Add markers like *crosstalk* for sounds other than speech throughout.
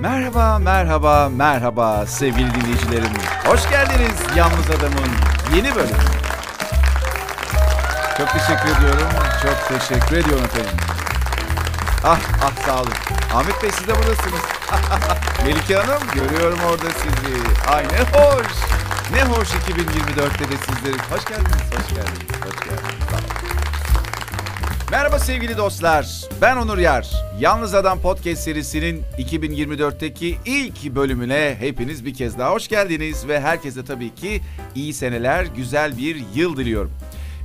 Merhaba, merhaba, merhaba sevgili dinleyicilerim. Hoş geldiniz Yalnız Adam'ın yeni bölümü. Çok teşekkür ediyorum, çok teşekkür ediyorum efendim. Ah, ah sağ olun. Ahmet Bey siz de buradasınız. *laughs* Melike Hanım görüyorum orada sizi. Ay ne hoş. Ne hoş 2024'te de sizleri. Hoş geldiniz, hoş geldiniz, hoş geldiniz. Sağ olun. Merhaba sevgili dostlar. Ben Onur Yar. Yalnız Adam Podcast serisinin 2024'teki ilk bölümüne hepiniz bir kez daha hoş geldiniz ve herkese tabii ki iyi seneler, güzel bir yıl diliyorum.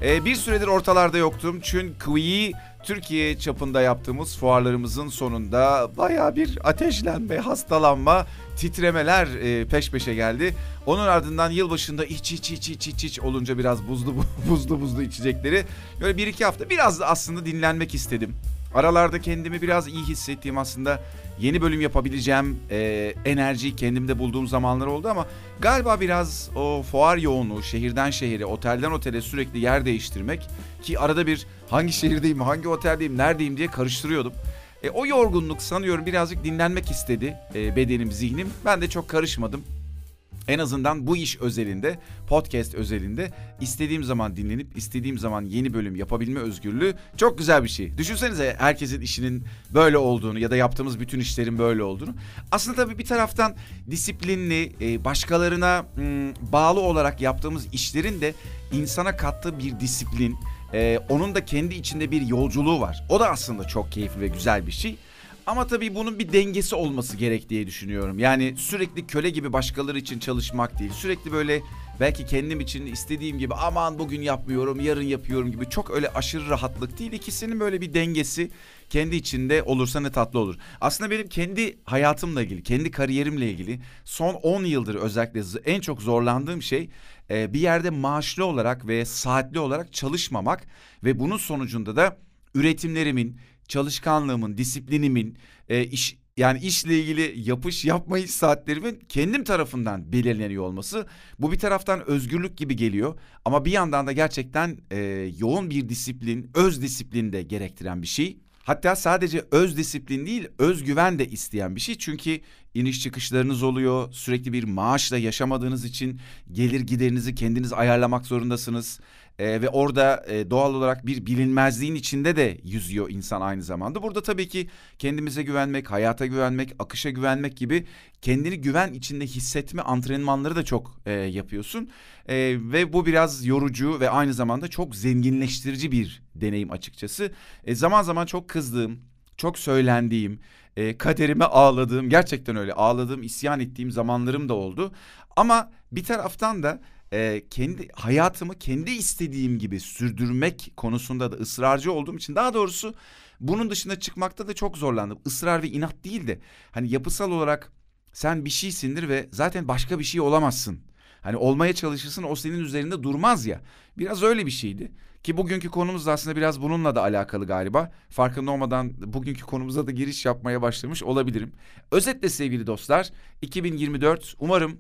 Ee, bir süredir ortalarda yoktum çünkü Türkiye çapında yaptığımız fuarlarımızın sonunda baya bir ateşlenme, hastalanma, titremeler e, peş peşe geldi. Onun ardından yılbaşında iç iç iç iç iç iç olunca biraz buzlu *laughs* buzlu buzlu içecekleri böyle bir iki hafta biraz da aslında dinlenmek istedim. Aralarda kendimi biraz iyi hissettiğim aslında yeni bölüm yapabileceğim e, enerjiyi kendimde bulduğum zamanlar oldu ama galiba biraz o fuar yoğunluğu şehirden şehire, otelden otele sürekli yer değiştirmek ki arada bir hangi şehirdeyim, hangi oteldeyim, neredeyim diye karıştırıyordum. E, o yorgunluk sanıyorum birazcık dinlenmek istedi e, bedenim, zihnim. Ben de çok karışmadım. En azından bu iş özelinde, podcast özelinde istediğim zaman dinlenip istediğim zaman yeni bölüm yapabilme özgürlüğü çok güzel bir şey. Düşünsenize herkesin işinin böyle olduğunu ya da yaptığımız bütün işlerin böyle olduğunu. Aslında tabii bir taraftan disiplinli, e, başkalarına bağlı olarak yaptığımız işlerin de insana kattığı bir disiplin, e, onun da kendi içinde bir yolculuğu var. O da aslında çok keyifli ve güzel bir şey. Ama tabii bunun bir dengesi olması gerek diye düşünüyorum. Yani sürekli köle gibi başkaları için çalışmak değil. Sürekli böyle belki kendim için istediğim gibi aman bugün yapmıyorum, yarın yapıyorum gibi çok öyle aşırı rahatlık değil. İkisinin böyle bir dengesi kendi içinde olursa ne tatlı olur. Aslında benim kendi hayatımla ilgili, kendi kariyerimle ilgili son 10 yıldır özellikle en çok zorlandığım şey bir yerde maaşlı olarak ve saatli olarak çalışmamak ve bunun sonucunda da üretimlerimin, çalışkanlığımın, disiplinimin, e, iş yani işle ilgili yapış yapmayış saatlerimin kendim tarafından belirleniyor olması bu bir taraftan özgürlük gibi geliyor ama bir yandan da gerçekten e, yoğun bir disiplin, öz disiplin de gerektiren bir şey. Hatta sadece öz disiplin değil, özgüven de isteyen bir şey. Çünkü iniş çıkışlarınız oluyor. Sürekli bir maaşla yaşamadığınız için gelir giderinizi kendiniz ayarlamak zorundasınız. E, ve orada e, doğal olarak bir bilinmezliğin içinde de yüzüyor insan aynı zamanda. Burada tabii ki kendimize güvenmek, hayata güvenmek, akışa güvenmek gibi kendini güven içinde hissetme antrenmanları da çok e, yapıyorsun. E, ve bu biraz yorucu ve aynı zamanda çok zenginleştirici bir deneyim açıkçası. E, zaman zaman çok kızdığım, çok söylendiğim, e, kaderime ağladığım, gerçekten öyle ağladığım, isyan ettiğim zamanlarım da oldu. Ama bir taraftan da e, kendi hayatımı kendi istediğim gibi sürdürmek konusunda da ısrarcı olduğum için daha doğrusu bunun dışına çıkmakta da çok zorlandım. Israr ve inat değil de hani yapısal olarak sen bir şeysindir ve zaten başka bir şey olamazsın. Hani olmaya çalışırsın o senin üzerinde durmaz ya. Biraz öyle bir şeydi. Ki bugünkü konumuz da aslında biraz bununla da alakalı galiba. Farkında olmadan bugünkü konumuza da giriş yapmaya başlamış olabilirim. Özetle sevgili dostlar 2024 umarım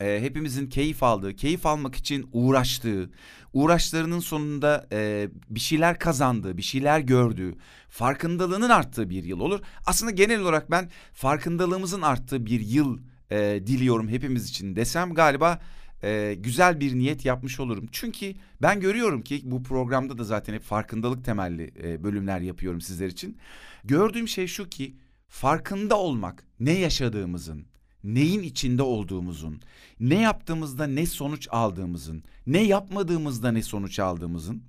e, hepimizin keyif aldığı, keyif almak için uğraştığı, uğraşlarının sonunda e, bir şeyler kazandığı, bir şeyler gördüğü, farkındalığının arttığı bir yıl olur. Aslında genel olarak ben farkındalığımızın arttığı bir yıl e, diliyorum hepimiz için desem galiba e, güzel bir niyet yapmış olurum. Çünkü ben görüyorum ki bu programda da zaten hep farkındalık temelli e, bölümler yapıyorum sizler için. Gördüğüm şey şu ki farkında olmak ne yaşadığımızın, neyin içinde olduğumuzun, ne yaptığımızda ne sonuç aldığımızın, ne yapmadığımızda ne sonuç aldığımızın,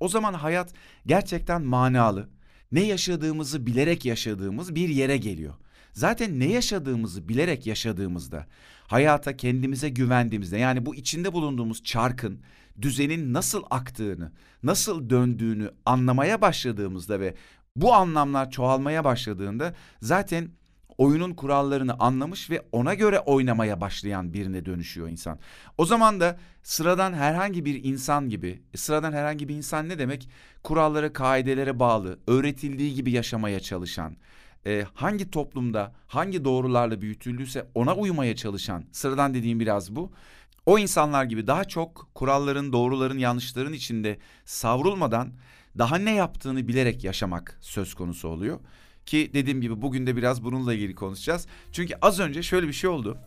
o zaman hayat gerçekten manalı, ne yaşadığımızı bilerek yaşadığımız bir yere geliyor. Zaten ne yaşadığımızı bilerek yaşadığımızda, hayata kendimize güvendiğimizde, yani bu içinde bulunduğumuz çarkın, düzenin nasıl aktığını, nasıl döndüğünü anlamaya başladığımızda ve bu anlamlar çoğalmaya başladığında zaten oyunun kurallarını anlamış ve ona göre oynamaya başlayan birine dönüşüyor insan. O zaman da sıradan herhangi bir insan gibi, e, sıradan herhangi bir insan ne demek? Kurallara, kaidelere bağlı, öğretildiği gibi yaşamaya çalışan, e, hangi toplumda hangi doğrularla büyütüldüyse ona uymaya çalışan, sıradan dediğim biraz bu. O insanlar gibi daha çok kuralların, doğruların, yanlışların içinde savrulmadan daha ne yaptığını bilerek yaşamak söz konusu oluyor. Ki dediğim gibi bugün de biraz bununla ilgili konuşacağız. Çünkü az önce şöyle bir şey oldu.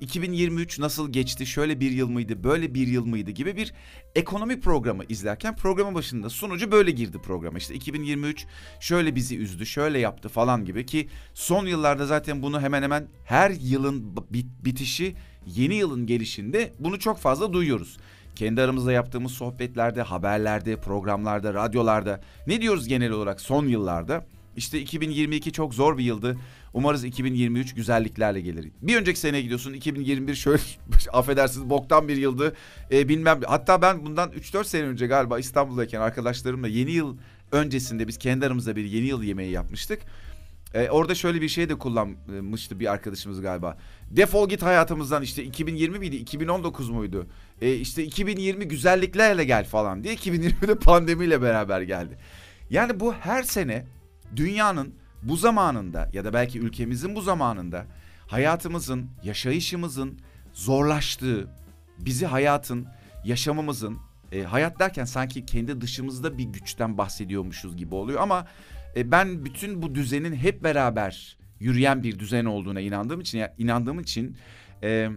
2023 nasıl geçti, şöyle bir yıl mıydı, böyle bir yıl mıydı gibi bir ekonomi programı izlerken programın başında sunucu böyle girdi programa. İşte 2023 şöyle bizi üzdü, şöyle yaptı falan gibi ki son yıllarda zaten bunu hemen hemen her yılın bitişi yeni yılın gelişinde bunu çok fazla duyuyoruz. Kendi aramızda yaptığımız sohbetlerde, haberlerde, programlarda, radyolarda ne diyoruz genel olarak son yıllarda? İşte 2022 çok zor bir yıldı. Umarız 2023 güzelliklerle gelir. Bir önceki seneye gidiyorsun 2021 şöyle *laughs* affedersiniz boktan bir yıldı. E, bilmem hatta ben bundan 3-4 sene önce galiba İstanbul'dayken arkadaşlarımla yeni yıl öncesinde biz kendi aramızda bir yeni yıl yemeği yapmıştık. Ee, orada şöyle bir şey de kullanmıştı bir arkadaşımız galiba. Defol git hayatımızdan işte 2020 miydi 2019 muydu? Ee, işte 2020 güzelliklerle gel falan diye 2020'de pandemiyle beraber geldi. Yani bu her sene dünyanın bu zamanında ya da belki ülkemizin bu zamanında hayatımızın, yaşayışımızın zorlaştığı, bizi hayatın, yaşamımızın, e, hayat derken sanki kendi dışımızda bir güçten bahsediyormuşuz gibi oluyor ama e, ben bütün bu düzenin hep beraber yürüyen bir düzen olduğuna inandığım için, ya, inandığım için e,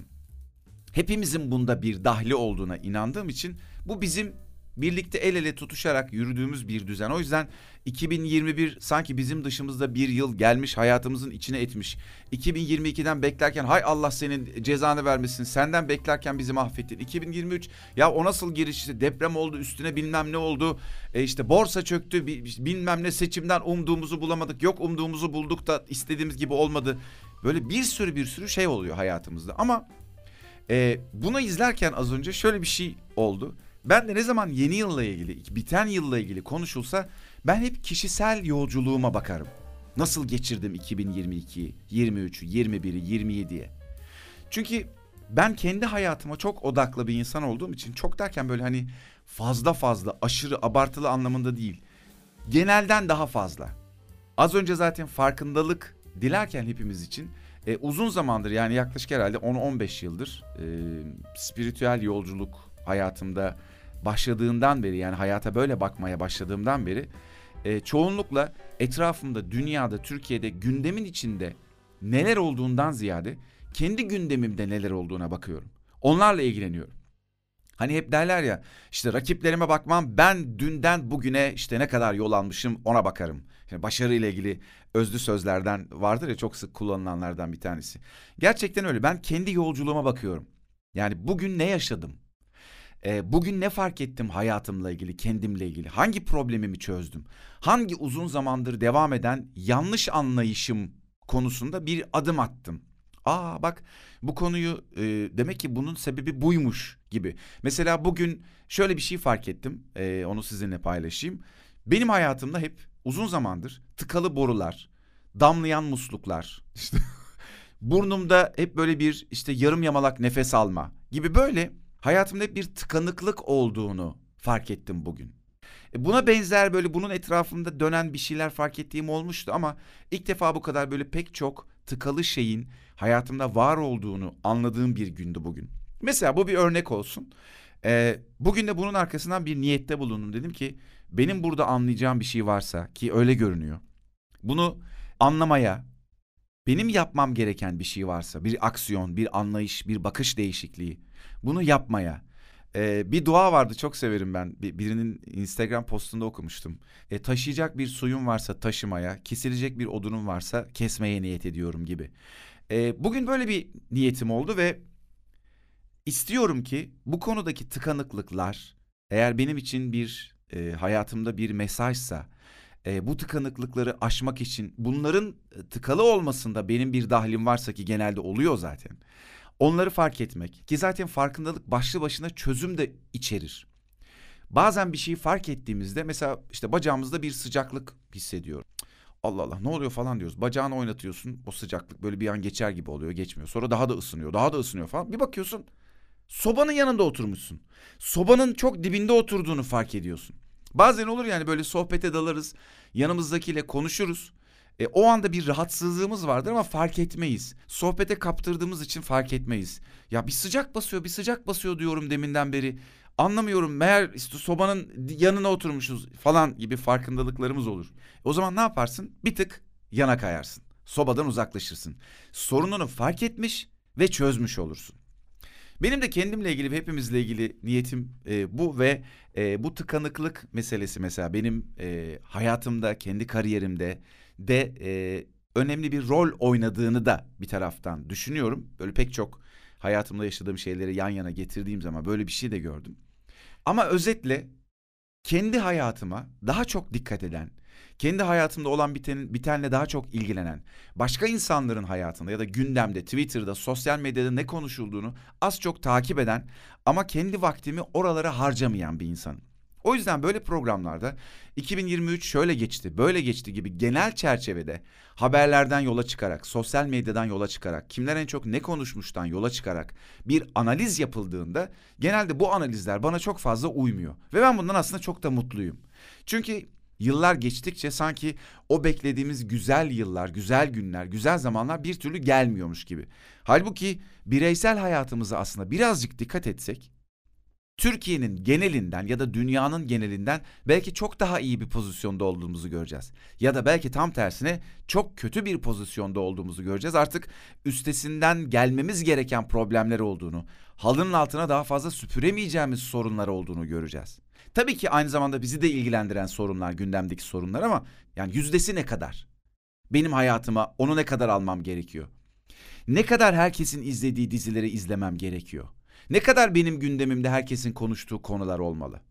hepimizin bunda bir dahli olduğuna inandığım için bu bizim birlikte el ele tutuşarak yürüdüğümüz bir düzen. O yüzden 2021 sanki bizim dışımızda bir yıl gelmiş hayatımızın içine etmiş. 2022'den beklerken hay Allah senin cezanı vermesin senden beklerken bizi mahvettin. 2023 ya o nasıl giriş işte deprem oldu üstüne bilmem ne oldu. E işte borsa çöktü bilmem ne seçimden umduğumuzu bulamadık. Yok umduğumuzu bulduk da istediğimiz gibi olmadı. Böyle bir sürü bir sürü şey oluyor hayatımızda ama e, bunu izlerken az önce şöyle bir şey oldu. Ben de ne zaman yeni yılla ilgili, biten yılla ilgili konuşulsa ben hep kişisel yolculuğuma bakarım. Nasıl geçirdim 2022'yi, 23'ü, 21'i, 27'ye. Çünkü ben kendi hayatıma çok odaklı bir insan olduğum için çok derken böyle hani fazla fazla, aşırı abartılı anlamında değil. Genelden daha fazla. Az önce zaten farkındalık dilerken hepimiz için e, uzun zamandır yani yaklaşık herhalde 10-15 yıldır e, spiritüel yolculuk hayatımda başladığından beri yani hayata böyle bakmaya başladığımdan beri e, çoğunlukla etrafımda, dünyada, Türkiye'de gündemin içinde neler olduğundan ziyade kendi gündemimde neler olduğuna bakıyorum. Onlarla ilgileniyorum. Hani hep derler ya işte rakiplerime bakmam ben dünden bugüne işte ne kadar yol almışım ona bakarım. Yani başarı ile ilgili özlü sözlerden vardır ya çok sık kullanılanlardan bir tanesi. Gerçekten öyle ben kendi yolculuğuma bakıyorum. Yani bugün ne yaşadım? E, bugün ne fark ettim hayatımla ilgili, kendimle ilgili? Hangi problemimi çözdüm? Hangi uzun zamandır devam eden yanlış anlayışım konusunda bir adım attım? Aa bak bu konuyu e, demek ki bunun sebebi buymuş gibi. Mesela bugün şöyle bir şey fark ettim. E, onu sizinle paylaşayım. Benim hayatımda hep uzun zamandır tıkalı borular, damlayan musluklar, işte *laughs* burnumda hep böyle bir işte yarım yamalak nefes alma gibi böyle hayatımda hep bir tıkanıklık olduğunu fark ettim bugün. E buna benzer böyle bunun etrafında dönen bir şeyler fark ettiğim olmuştu ama ilk defa bu kadar böyle pek çok tıkalı şeyin hayatımda var olduğunu anladığım bir gündü bugün. Mesela bu bir örnek olsun. Ee, bugün de bunun arkasından bir niyette bulundum. Dedim ki benim burada anlayacağım bir şey varsa ki öyle görünüyor. Bunu anlamaya, benim yapmam gereken bir şey varsa, bir aksiyon, bir anlayış, bir bakış değişikliği bunu yapmaya. Ee, bir dua vardı çok severim ben. Bir, birinin Instagram postunda okumuştum. E, taşıyacak bir suyun varsa taşımaya, kesilecek bir odunun varsa kesmeye niyet ediyorum gibi. E, bugün böyle bir niyetim oldu ve istiyorum ki bu konudaki tıkanıklıklar eğer benim için bir e, hayatımda bir mesajsa e, bu tıkanıklıkları aşmak için bunların tıkalı olmasında benim bir dahlim varsa ki genelde oluyor zaten. Onları fark etmek ki zaten farkındalık başlı başına çözüm de içerir. Bazen bir şeyi fark ettiğimizde mesela işte bacağımızda bir sıcaklık hissediyorum. Allah Allah ne oluyor falan diyoruz. Bacağını oynatıyorsun o sıcaklık böyle bir an geçer gibi oluyor geçmiyor. Sonra daha da ısınıyor daha da ısınıyor falan. Bir bakıyorsun sobanın yanında oturmuşsun. Sobanın çok dibinde oturduğunu fark ediyorsun. Bazen olur yani böyle sohbete dalarız yanımızdakiyle konuşuruz. E, o anda bir rahatsızlığımız vardır ama fark etmeyiz. Sohbete kaptırdığımız için fark etmeyiz. Ya bir sıcak basıyor, bir sıcak basıyor diyorum deminden beri. Anlamıyorum meğer işte sobanın yanına oturmuşuz falan gibi farkındalıklarımız olur. O zaman ne yaparsın? Bir tık yana kayarsın. Sobadan uzaklaşırsın. Sorununu fark etmiş ve çözmüş olursun. Benim de kendimle ilgili hepimizle ilgili niyetim e, bu ve e, bu tıkanıklık meselesi mesela benim e, hayatımda, kendi kariyerimde de e, önemli bir rol oynadığını da bir taraftan düşünüyorum. Böyle pek çok hayatımda yaşadığım şeyleri yan yana getirdiğim zaman böyle bir şey de gördüm. Ama özetle kendi hayatıma daha çok dikkat eden, kendi hayatımda olan biten, bitenle daha çok ilgilenen, başka insanların hayatında ya da gündemde, Twitter'da, sosyal medyada ne konuşulduğunu az çok takip eden ama kendi vaktimi oralara harcamayan bir insanım. O yüzden böyle programlarda 2023 şöyle geçti, böyle geçti gibi genel çerçevede haberlerden yola çıkarak, sosyal medyadan yola çıkarak, kimler en çok ne konuşmuştan yola çıkarak bir analiz yapıldığında genelde bu analizler bana çok fazla uymuyor. Ve ben bundan aslında çok da mutluyum. Çünkü Yıllar geçtikçe sanki o beklediğimiz güzel yıllar, güzel günler, güzel zamanlar bir türlü gelmiyormuş gibi. Halbuki bireysel hayatımıza aslında birazcık dikkat etsek Türkiye'nin genelinden ya da dünyanın genelinden belki çok daha iyi bir pozisyonda olduğumuzu göreceğiz. Ya da belki tam tersine çok kötü bir pozisyonda olduğumuzu göreceğiz. Artık üstesinden gelmemiz gereken problemler olduğunu, halının altına daha fazla süpüremeyeceğimiz sorunlar olduğunu göreceğiz. Tabii ki aynı zamanda bizi de ilgilendiren sorunlar, gündemdeki sorunlar ama yani yüzdesi ne kadar? Benim hayatıma onu ne kadar almam gerekiyor? Ne kadar herkesin izlediği dizileri izlemem gerekiyor? Ne kadar benim gündemimde herkesin konuştuğu konular olmalı?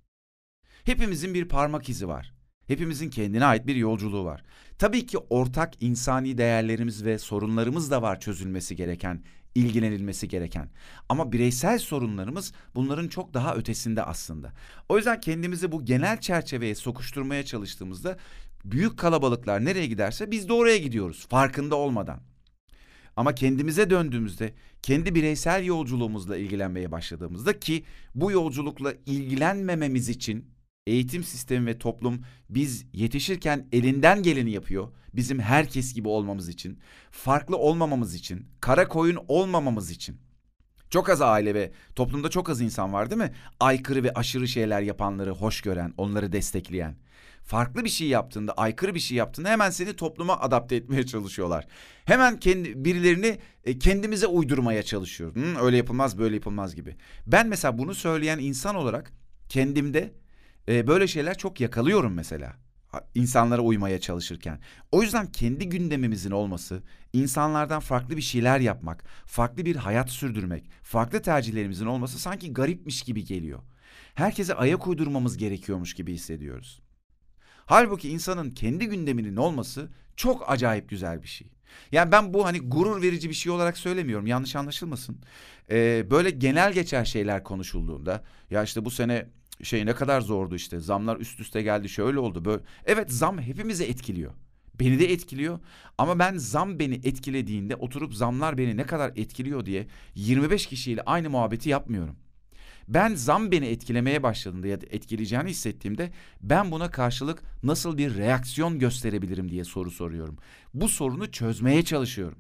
Hepimizin bir parmak izi var. Hepimizin kendine ait bir yolculuğu var. Tabii ki ortak insani değerlerimiz ve sorunlarımız da var çözülmesi gereken, ilgilenilmesi gereken. Ama bireysel sorunlarımız bunların çok daha ötesinde aslında. O yüzden kendimizi bu genel çerçeveye sokuşturmaya çalıştığımızda büyük kalabalıklar nereye giderse biz de oraya gidiyoruz farkında olmadan. Ama kendimize döndüğümüzde, kendi bireysel yolculuğumuzla ilgilenmeye başladığımızda ki bu yolculukla ilgilenmememiz için eğitim sistemi ve toplum biz yetişirken elinden geleni yapıyor. Bizim herkes gibi olmamız için, farklı olmamamız için, kara koyun olmamamız için. Çok az aile ve toplumda çok az insan var değil mi? Aykırı ve aşırı şeyler yapanları hoş gören, onları destekleyen farklı bir şey yaptığında, aykırı bir şey yaptığında hemen seni topluma adapte etmeye çalışıyorlar. Hemen kendi birilerini e, kendimize uydurmaya çalışıyor. Hı, öyle yapılmaz, böyle yapılmaz gibi. Ben mesela bunu söyleyen insan olarak kendimde e, böyle şeyler çok yakalıyorum mesela insanlara uymaya çalışırken. O yüzden kendi gündemimizin olması, insanlardan farklı bir şeyler yapmak, farklı bir hayat sürdürmek, farklı tercihlerimizin olması sanki garipmiş gibi geliyor. Herkese ayak uydurmamız gerekiyormuş gibi hissediyoruz. Halbuki insanın kendi gündeminin olması çok acayip güzel bir şey. Yani ben bu hani gurur verici bir şey olarak söylemiyorum yanlış anlaşılmasın. Ee, böyle genel geçer şeyler konuşulduğunda ya işte bu sene şey ne kadar zordu işte zamlar üst üste geldi şöyle oldu böyle. Evet zam hepimizi etkiliyor. Beni de etkiliyor ama ben zam beni etkilediğinde oturup zamlar beni ne kadar etkiliyor diye 25 kişiyle aynı muhabbeti yapmıyorum. Ben zam beni etkilemeye başladığında ya da etkileyeceğini hissettiğimde ben buna karşılık nasıl bir reaksiyon gösterebilirim diye soru soruyorum. Bu sorunu çözmeye çalışıyorum.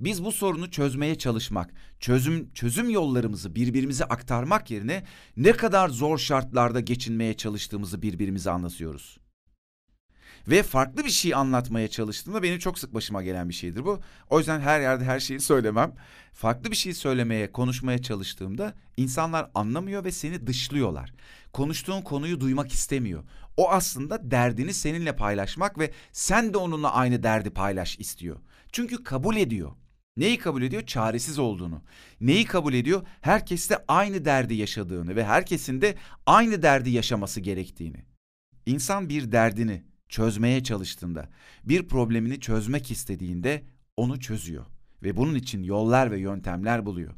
Biz bu sorunu çözmeye çalışmak, çözüm çözüm yollarımızı birbirimize aktarmak yerine ne kadar zor şartlarda geçinmeye çalıştığımızı birbirimize anlatıyoruz. Ve farklı bir şey anlatmaya çalıştığımda benim çok sık başıma gelen bir şeydir bu. O yüzden her yerde her şeyi söylemem. Farklı bir şey söylemeye, konuşmaya çalıştığımda insanlar anlamıyor ve seni dışlıyorlar. Konuştuğun konuyu duymak istemiyor. O aslında derdini seninle paylaşmak ve sen de onunla aynı derdi paylaş istiyor. Çünkü kabul ediyor. Neyi kabul ediyor? Çaresiz olduğunu. Neyi kabul ediyor? Herkes de aynı derdi yaşadığını ve herkesin de aynı derdi yaşaması gerektiğini. İnsan bir derdini çözmeye çalıştığında, bir problemini çözmek istediğinde onu çözüyor ve bunun için yollar ve yöntemler buluyor.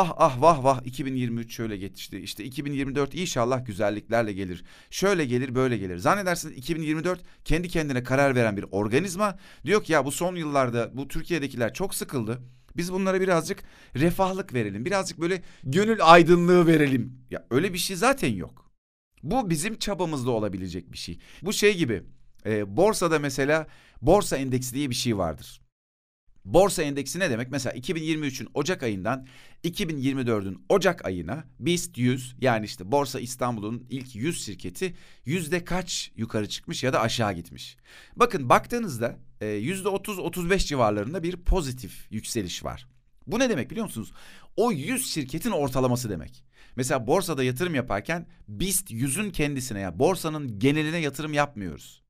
Ah ah vah vah 2023 şöyle geçti. İşte 2024 inşallah güzelliklerle gelir. Şöyle gelir böyle gelir. Zannedersiniz 2024 kendi kendine karar veren bir organizma. Diyor ki ya bu son yıllarda bu Türkiye'dekiler çok sıkıldı. Biz bunlara birazcık refahlık verelim. Birazcık böyle gönül aydınlığı verelim. Ya öyle bir şey zaten yok. Bu bizim çabamızda olabilecek bir şey. Bu şey gibi e, borsada mesela borsa endeksi diye bir şey vardır. Borsa endeksi ne demek? Mesela 2023'ün Ocak ayından 2024'ün Ocak ayına BIST 100 yani işte Borsa İstanbul'un ilk 100 şirketi yüzde kaç yukarı çıkmış ya da aşağı gitmiş. Bakın baktığınızda e, yüzde 30-35 civarlarında bir pozitif yükseliş var. Bu ne demek biliyor musunuz? O 100 şirketin ortalaması demek. Mesela borsada yatırım yaparken BIST 100'ün kendisine ya borsanın geneline yatırım yapmıyoruz.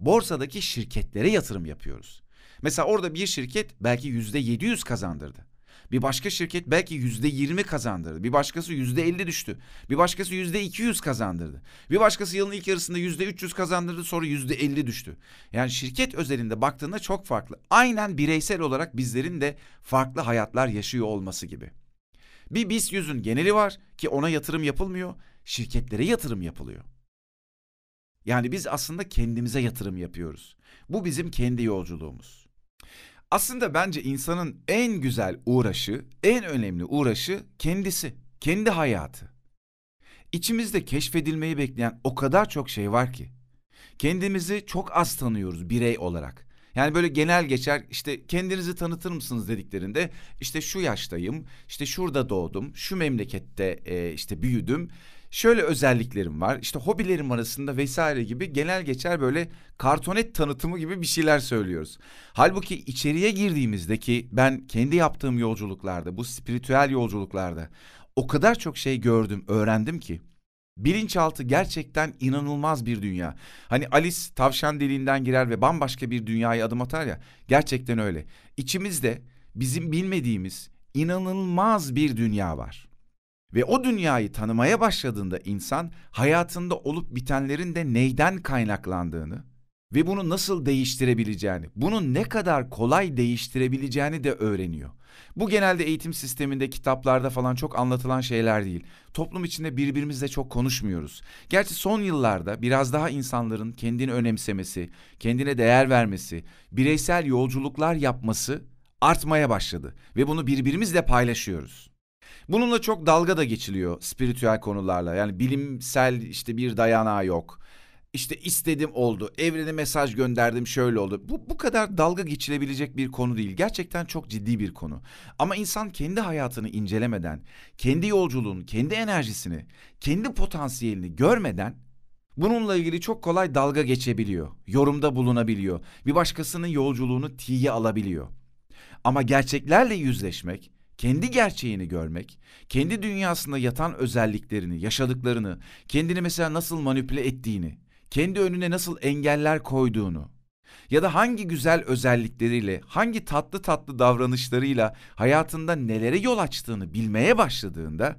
Borsadaki şirketlere yatırım yapıyoruz. Mesela orada bir şirket belki yüzde 700 kazandırdı. Bir başka şirket belki yüzde 20 kazandırdı. Bir başkası yüzde 50 düştü. Bir başkası yüzde 200 kazandırdı. Bir başkası yılın ilk yarısında yüzde 300 kazandırdı sonra yüzde 50 düştü. Yani şirket özelinde baktığında çok farklı. Aynen bireysel olarak bizlerin de farklı hayatlar yaşıyor olması gibi. Bir BIST yüzün geneli var ki ona yatırım yapılmıyor. Şirketlere yatırım yapılıyor. Yani biz aslında kendimize yatırım yapıyoruz. Bu bizim kendi yolculuğumuz. Aslında bence insanın en güzel uğraşı, en önemli uğraşı kendisi, kendi hayatı. İçimizde keşfedilmeyi bekleyen o kadar çok şey var ki. Kendimizi çok az tanıyoruz birey olarak. Yani böyle genel geçer işte kendinizi tanıtır mısınız dediklerinde işte şu yaştayım, işte şurada doğdum, şu memlekette işte büyüdüm şöyle özelliklerim var. İşte hobilerim arasında vesaire gibi genel geçer böyle kartonet tanıtımı gibi bir şeyler söylüyoruz. Halbuki içeriye girdiğimizde ki ben kendi yaptığım yolculuklarda, bu spiritüel yolculuklarda o kadar çok şey gördüm, öğrendim ki. Bilinçaltı gerçekten inanılmaz bir dünya. Hani Alice tavşan deliğinden girer ve bambaşka bir dünyaya adım atar ya. Gerçekten öyle. İçimizde bizim bilmediğimiz inanılmaz bir dünya var. Ve o dünyayı tanımaya başladığında insan hayatında olup bitenlerin de neyden kaynaklandığını ve bunu nasıl değiştirebileceğini, bunu ne kadar kolay değiştirebileceğini de öğreniyor. Bu genelde eğitim sisteminde, kitaplarda falan çok anlatılan şeyler değil. Toplum içinde birbirimizle çok konuşmuyoruz. Gerçi son yıllarda biraz daha insanların kendini önemsemesi, kendine değer vermesi, bireysel yolculuklar yapması artmaya başladı ve bunu birbirimizle paylaşıyoruz. Bununla çok dalga da geçiliyor spiritüel konularla. Yani bilimsel işte bir dayanağı yok. İşte istedim oldu, evrene mesaj gönderdim şöyle oldu. Bu, bu kadar dalga geçilebilecek bir konu değil. Gerçekten çok ciddi bir konu. Ama insan kendi hayatını incelemeden, kendi yolculuğunu, kendi enerjisini, kendi potansiyelini görmeden bununla ilgili çok kolay dalga geçebiliyor. Yorumda bulunabiliyor. Bir başkasının yolculuğunu tiye alabiliyor. Ama gerçeklerle yüzleşmek, kendi gerçeğini görmek, kendi dünyasında yatan özelliklerini, yaşadıklarını, kendini mesela nasıl manipüle ettiğini, kendi önüne nasıl engeller koyduğunu ya da hangi güzel özellikleriyle, hangi tatlı tatlı davranışlarıyla hayatında nelere yol açtığını bilmeye başladığında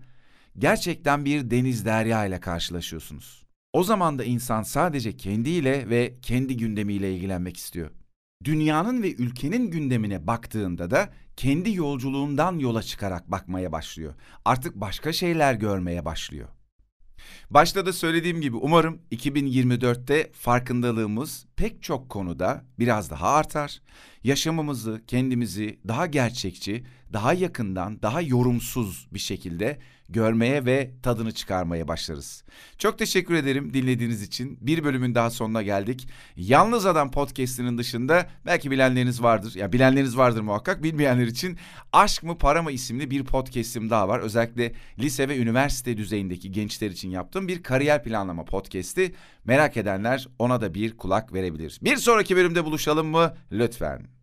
gerçekten bir deniz derya ile karşılaşıyorsunuz. O zaman da insan sadece kendiyle ve kendi gündemiyle ilgilenmek istiyor. Dünyanın ve ülkenin gündemine baktığında da kendi yolculuğundan yola çıkarak bakmaya başlıyor. Artık başka şeyler görmeye başlıyor. Başta da söylediğim gibi umarım 2024'te farkındalığımız pek çok konuda biraz daha artar. Yaşamımızı, kendimizi daha gerçekçi, daha yakından, daha yorumsuz bir şekilde görmeye ve tadını çıkarmaya başlarız. Çok teşekkür ederim dinlediğiniz için. Bir bölümün daha sonuna geldik. Yalnız Adam podcast'inin dışında belki bilenleriniz vardır. Ya bilenleriniz vardır muhakkak. Bilmeyenler için Aşk mı Para mı isimli bir podcast'im daha var. Özellikle lise ve üniversite düzeyindeki gençler için yaptığım bir kariyer planlama podcast'i. Merak edenler ona da bir kulak verebilir. Bir sonraki bölümde buluşalım mı? Lütfen.